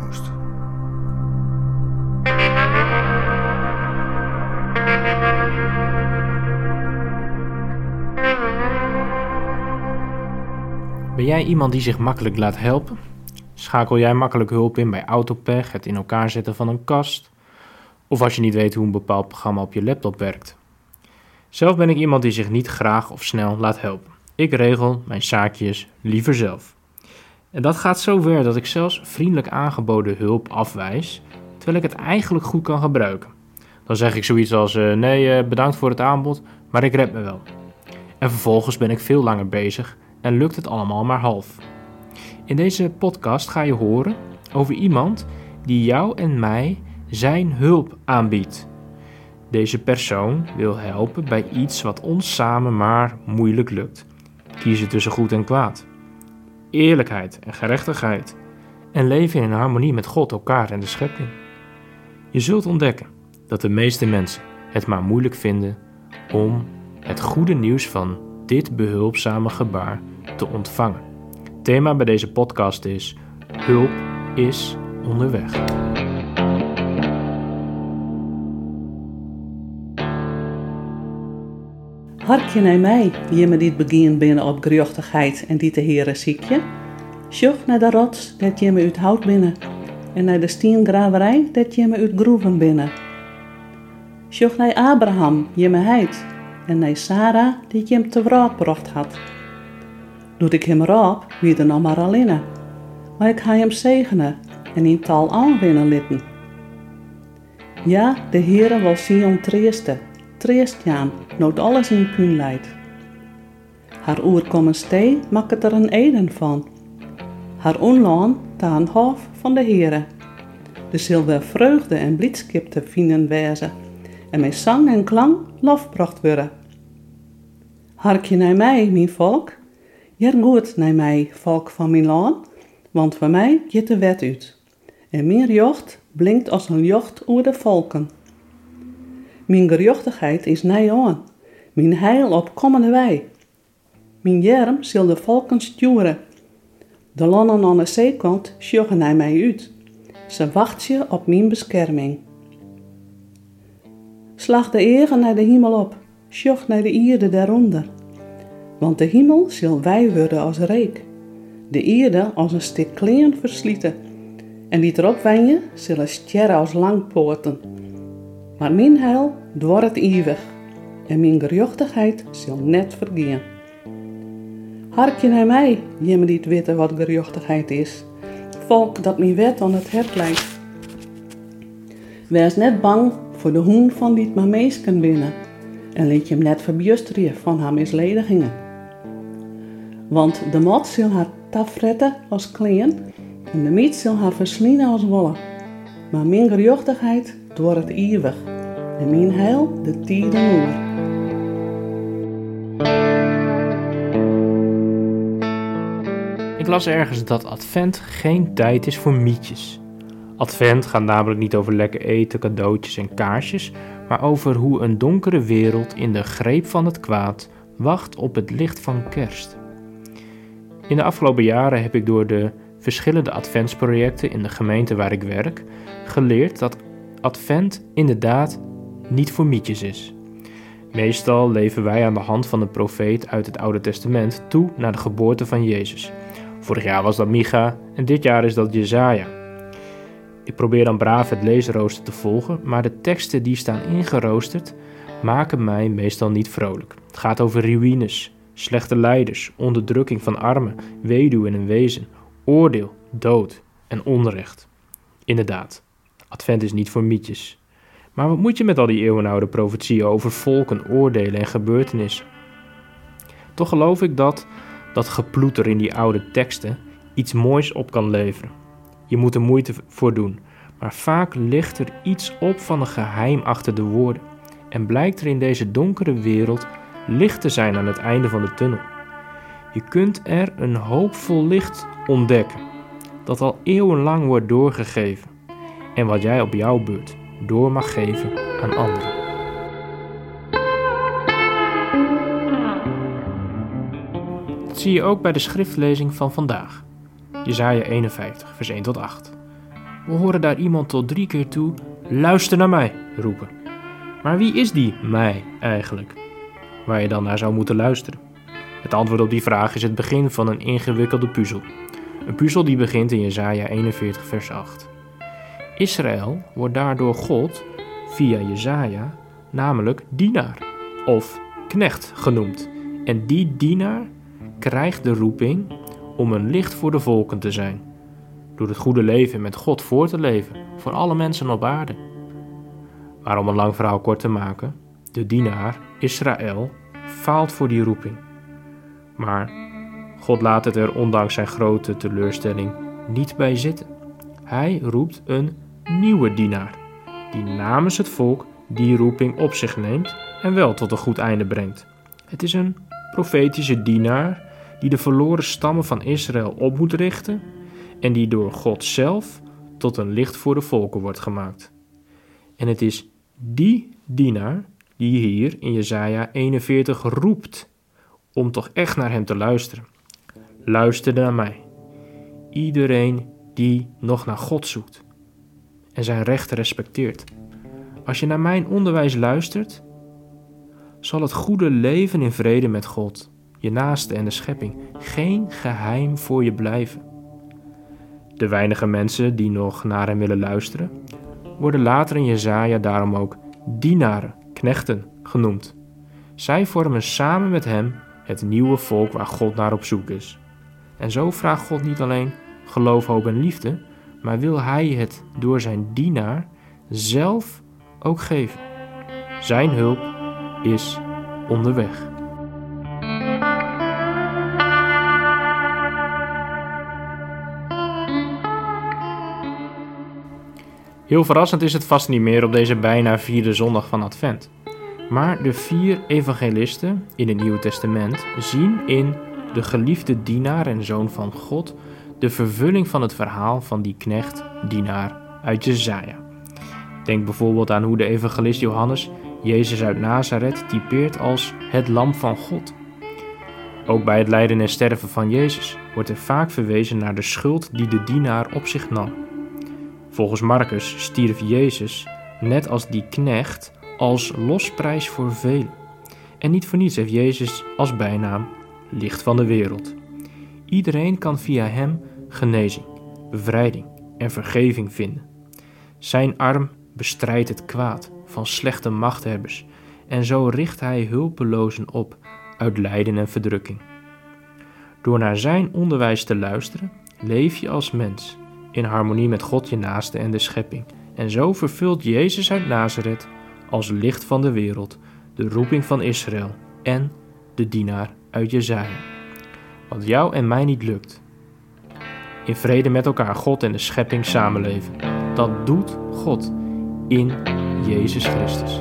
moest. Ben jij iemand die zich makkelijk laat helpen? Schakel jij makkelijk hulp in bij autopech, het in elkaar zetten van een kast? Of als je niet weet hoe een bepaald programma op je laptop werkt? Zelf ben ik iemand die zich niet graag of snel laat helpen. Ik regel mijn zaakjes liever zelf. En dat gaat zo ver dat ik zelfs vriendelijk aangeboden hulp afwijs, terwijl ik het eigenlijk goed kan gebruiken. Dan zeg ik zoiets als: uh, Nee, uh, bedankt voor het aanbod, maar ik red me wel. En vervolgens ben ik veel langer bezig en lukt het allemaal maar half. In deze podcast ga je horen over iemand die jou en mij zijn hulp aanbiedt. Deze persoon wil helpen bij iets wat ons samen maar moeilijk lukt. Kiezen tussen goed en kwaad. Eerlijkheid en gerechtigheid. En leven in harmonie met God, elkaar en de schepping. Je zult ontdekken dat de meeste mensen het maar moeilijk vinden om het goede nieuws van dit behulpzame gebaar te ontvangen. Thema bij deze podcast is: Hulp is onderweg. Harkje naar mij, die me dit begin binnen op geruchtigheid en die te heren ziekje. Sjoch naar de rots, dat je me uit hout binnen. En naar de steengraverij, dat je me uit groeven binnen. Sjoch naar Abraham, je me heid. En naar Sarah, die je hem te wraak bracht had. Doet ik hem raap, wie er nog maar alleen. Maar ik ga hem zegenen en in tal aanwinnen litten. Ja, de Heere wil zien om treeste, treest Jaan, nooit alles in puin leidt. Haar oerkomen stee maakt er een eden van. Haar onlaan taan hof van de Heere. De zilver vreugde en blijdschap te vinden wezen en met zang en klang lofbracht worden. Harkje naar mij, mijn volk, Jer goed naar mij, volk van Milaan, want voor mij gaat de wet uit. En mijn jocht blinkt als een jocht oer de volken. Mijn gerjochtigheid is nij aan, mijn heil op kommende wij. Mijn jerm zal de volken sturen. De landen aan de zeekant sjoggen naar mij uit. Ze wachten op mijn bescherming. Slag de egen naar de hemel op, sjog naar de ierde daaronder. Want de hemel zal wij worden als reek, de eerde als een stuk kleen verslieten, en die erop wijnen zullen sterren als langpoorten. Maar mijn heil dwort eeuwig, en mijn gerjochtigheid zal net vergaan. Harkje naar mij, je me niet weten wat gerjochtigheid is, volk dat mijn wet aan het hart leidt. Wees net bang voor de hoen van die meesken binnen, en liet je hem net verbjusteren van haar misledigingen. Want de mat zal haar tafretten als kleen en de miet zal haar verslienen als wollen. Maar mijn gerjochtigheid door het eeuwig en mijn heil de tijden oer. Ik las ergens dat Advent geen tijd is voor mietjes. Advent gaat namelijk niet over lekker eten, cadeautjes en kaarsjes, maar over hoe een donkere wereld in de greep van het kwaad wacht op het licht van kerst. In de afgelopen jaren heb ik door de verschillende adventsprojecten in de gemeente waar ik werk geleerd dat advent inderdaad niet voor mietjes is. Meestal leven wij aan de hand van een profeet uit het Oude Testament toe naar de geboorte van Jezus. Vorig jaar was dat Micha en dit jaar is dat Jezaja. Ik probeer dan braaf het leesrooster te volgen, maar de teksten die staan ingeroosterd maken mij meestal niet vrolijk. Het gaat over ruïnes, slechte leiders, onderdrukking van armen, weduwen en wezen, oordeel, dood en onrecht. Inderdaad, Advent is niet voor mietjes. Maar wat moet je met al die eeuwenoude profetieën over volken, oordelen en gebeurtenissen? Toch geloof ik dat dat geploeter in die oude teksten iets moois op kan leveren. Je moet er moeite voor doen, maar vaak ligt er iets op van een geheim achter de woorden en blijkt er in deze donkere wereld licht te zijn aan het einde van de tunnel. Je kunt er een hoopvol licht ontdekken, dat al eeuwenlang wordt doorgegeven en wat jij op jouw beurt door mag geven aan anderen. Dat zie je ook bij de schriftlezing van vandaag. Jesaja 51, vers 1 tot 8. We horen daar iemand tot drie keer toe, luister naar mij, roepen. Maar wie is die mij eigenlijk? Waar je dan naar zou moeten luisteren. Het antwoord op die vraag is het begin van een ingewikkelde puzzel. Een puzzel die begint in Jesaja 41 vers 8. Israël wordt daardoor God via Jesaja namelijk dienaar of knecht genoemd. En die dienaar krijgt de roeping om een licht voor de volken te zijn. Door het goede leven met God voor te leven voor alle mensen op aarde. Maar om een lang verhaal kort te maken, de dienaar, Israël, faalt voor die roeping. Maar God laat het er ondanks zijn grote teleurstelling niet bij zitten. Hij roept een nieuwe dienaar, die namens het volk die roeping op zich neemt en wel tot een goed einde brengt. Het is een profetische dienaar die de verloren stammen van Israël op moet richten en die door God zelf tot een licht voor de volken wordt gemaakt. En het is die dienaar die hier in Jesaja 41 roept om toch echt naar hem te luisteren. Luister naar mij. Iedereen die nog naar God zoekt en zijn rechten respecteert. Als je naar mijn onderwijs luistert, zal het goede leven in vrede met God, je naaste en de schepping geen geheim voor je blijven. De weinige mensen die nog naar hem willen luisteren, worden later in Jezaja daarom ook dienaren, knechten genoemd. Zij vormen samen met hem het nieuwe volk waar God naar op zoek is. En zo vraagt God niet alleen geloof, hoop en liefde, maar wil hij het door zijn dienaar zelf ook geven. Zijn hulp is onderweg. Heel verrassend is het vast niet meer op deze bijna vierde zondag van Advent. Maar de vier evangelisten in het Nieuwe Testament zien in de geliefde dienaar en zoon van God de vervulling van het verhaal van die knecht, dienaar uit Jezaja. Denk bijvoorbeeld aan hoe de evangelist Johannes Jezus uit Nazareth typeert als het lam van God. Ook bij het lijden en sterven van Jezus wordt er vaak verwezen naar de schuld die de dienaar op zich nam. Volgens Marcus stierf Jezus, net als die knecht, als losprijs voor velen. En niet voor niets heeft Jezus als bijnaam licht van de wereld. Iedereen kan via hem genezing, bevrijding en vergeving vinden. Zijn arm bestrijdt het kwaad van slechte machthebbers en zo richt hij hulpelozen op uit lijden en verdrukking. Door naar zijn onderwijs te luisteren, leef je als mens in harmonie met God je naaste en de schepping. En zo vervult Jezus uit Nazareth als licht van de wereld de roeping van Israël en de dienaar uit Jezaja. Wat jou en mij niet lukt. In vrede met elkaar God en de schepping samenleven. Dat doet God in Jezus Christus.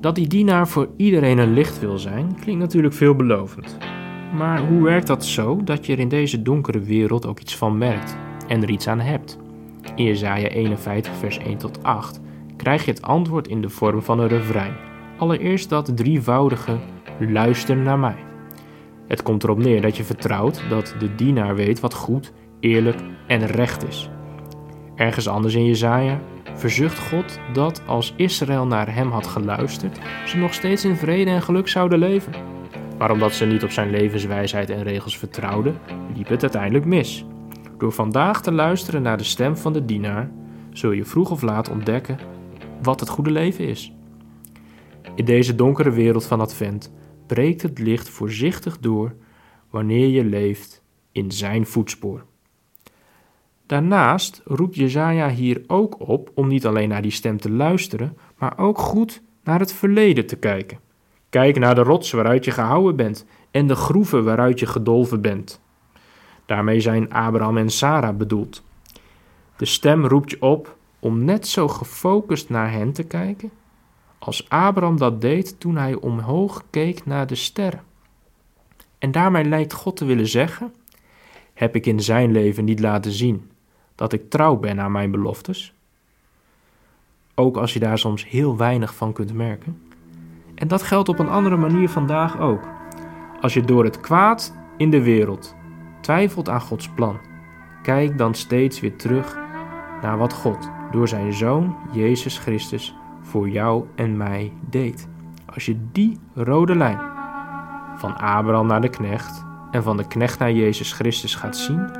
Dat die dienaar voor iedereen een licht wil zijn, klinkt natuurlijk veelbelovend. Maar hoe werkt dat zo dat je er in deze donkere wereld ook iets van merkt en er iets aan hebt? In Jesaja 51 vers 1 tot 8 krijg je het antwoord in de vorm van een refrein. Allereerst dat drievoudige luister naar mij. Het komt erop neer dat je vertrouwt dat de dienaar weet wat goed, eerlijk en recht is. Ergens anders in Jesaja verzucht God dat als Israël naar hem had geluisterd, ze nog steeds in vrede en geluk zouden leven. Maar omdat ze niet op zijn levenswijsheid en regels vertrouwden, liep het uiteindelijk mis. Door vandaag te luisteren naar de stem van de dienaar, zul je vroeg of laat ontdekken wat het goede leven is. In deze donkere wereld van Advent breekt het licht voorzichtig door wanneer je leeft in zijn voetspoor. Daarnaast roept Jezaja hier ook op om niet alleen naar die stem te luisteren, maar ook goed naar het verleden te kijken. Kijk naar de rots waaruit je gehouden bent en de groeven waaruit je gedolven bent. Daarmee zijn Abraham en Sarah bedoeld. De stem roept je op om net zo gefocust naar hen te kijken als Abraham dat deed toen hij omhoog keek naar de sterren. En daarmee lijkt God te willen zeggen: Heb ik in zijn leven niet laten zien dat ik trouw ben aan mijn beloftes? Ook als je daar soms heel weinig van kunt merken. En dat geldt op een andere manier vandaag ook. Als je door het kwaad in de wereld twijfelt aan Gods plan, kijk dan steeds weer terug naar wat God door zijn Zoon Jezus Christus voor jou en mij deed. Als je die rode lijn van Abraham naar de knecht en van de knecht naar Jezus Christus gaat zien,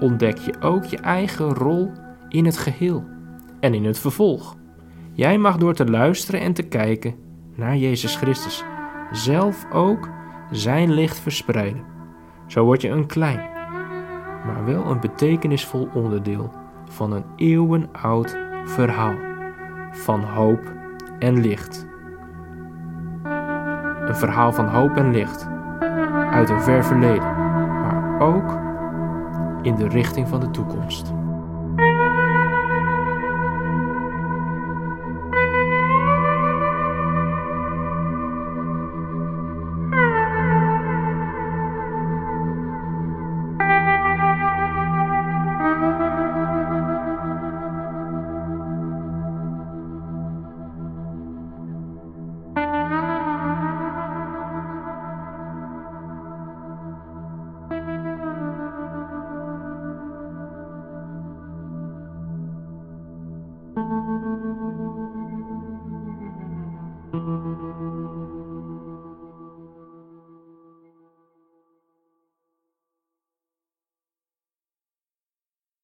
ontdek je ook je eigen rol in het geheel en in het vervolg. Jij mag door te luisteren en te kijken naar Jezus Christus zelf ook zijn licht verspreiden. Zo word je een klein, maar wel een betekenisvol onderdeel van een eeuwenoud verhaal van hoop en licht. Een verhaal van hoop en licht uit een ver verleden, maar ook in de richting van de toekomst.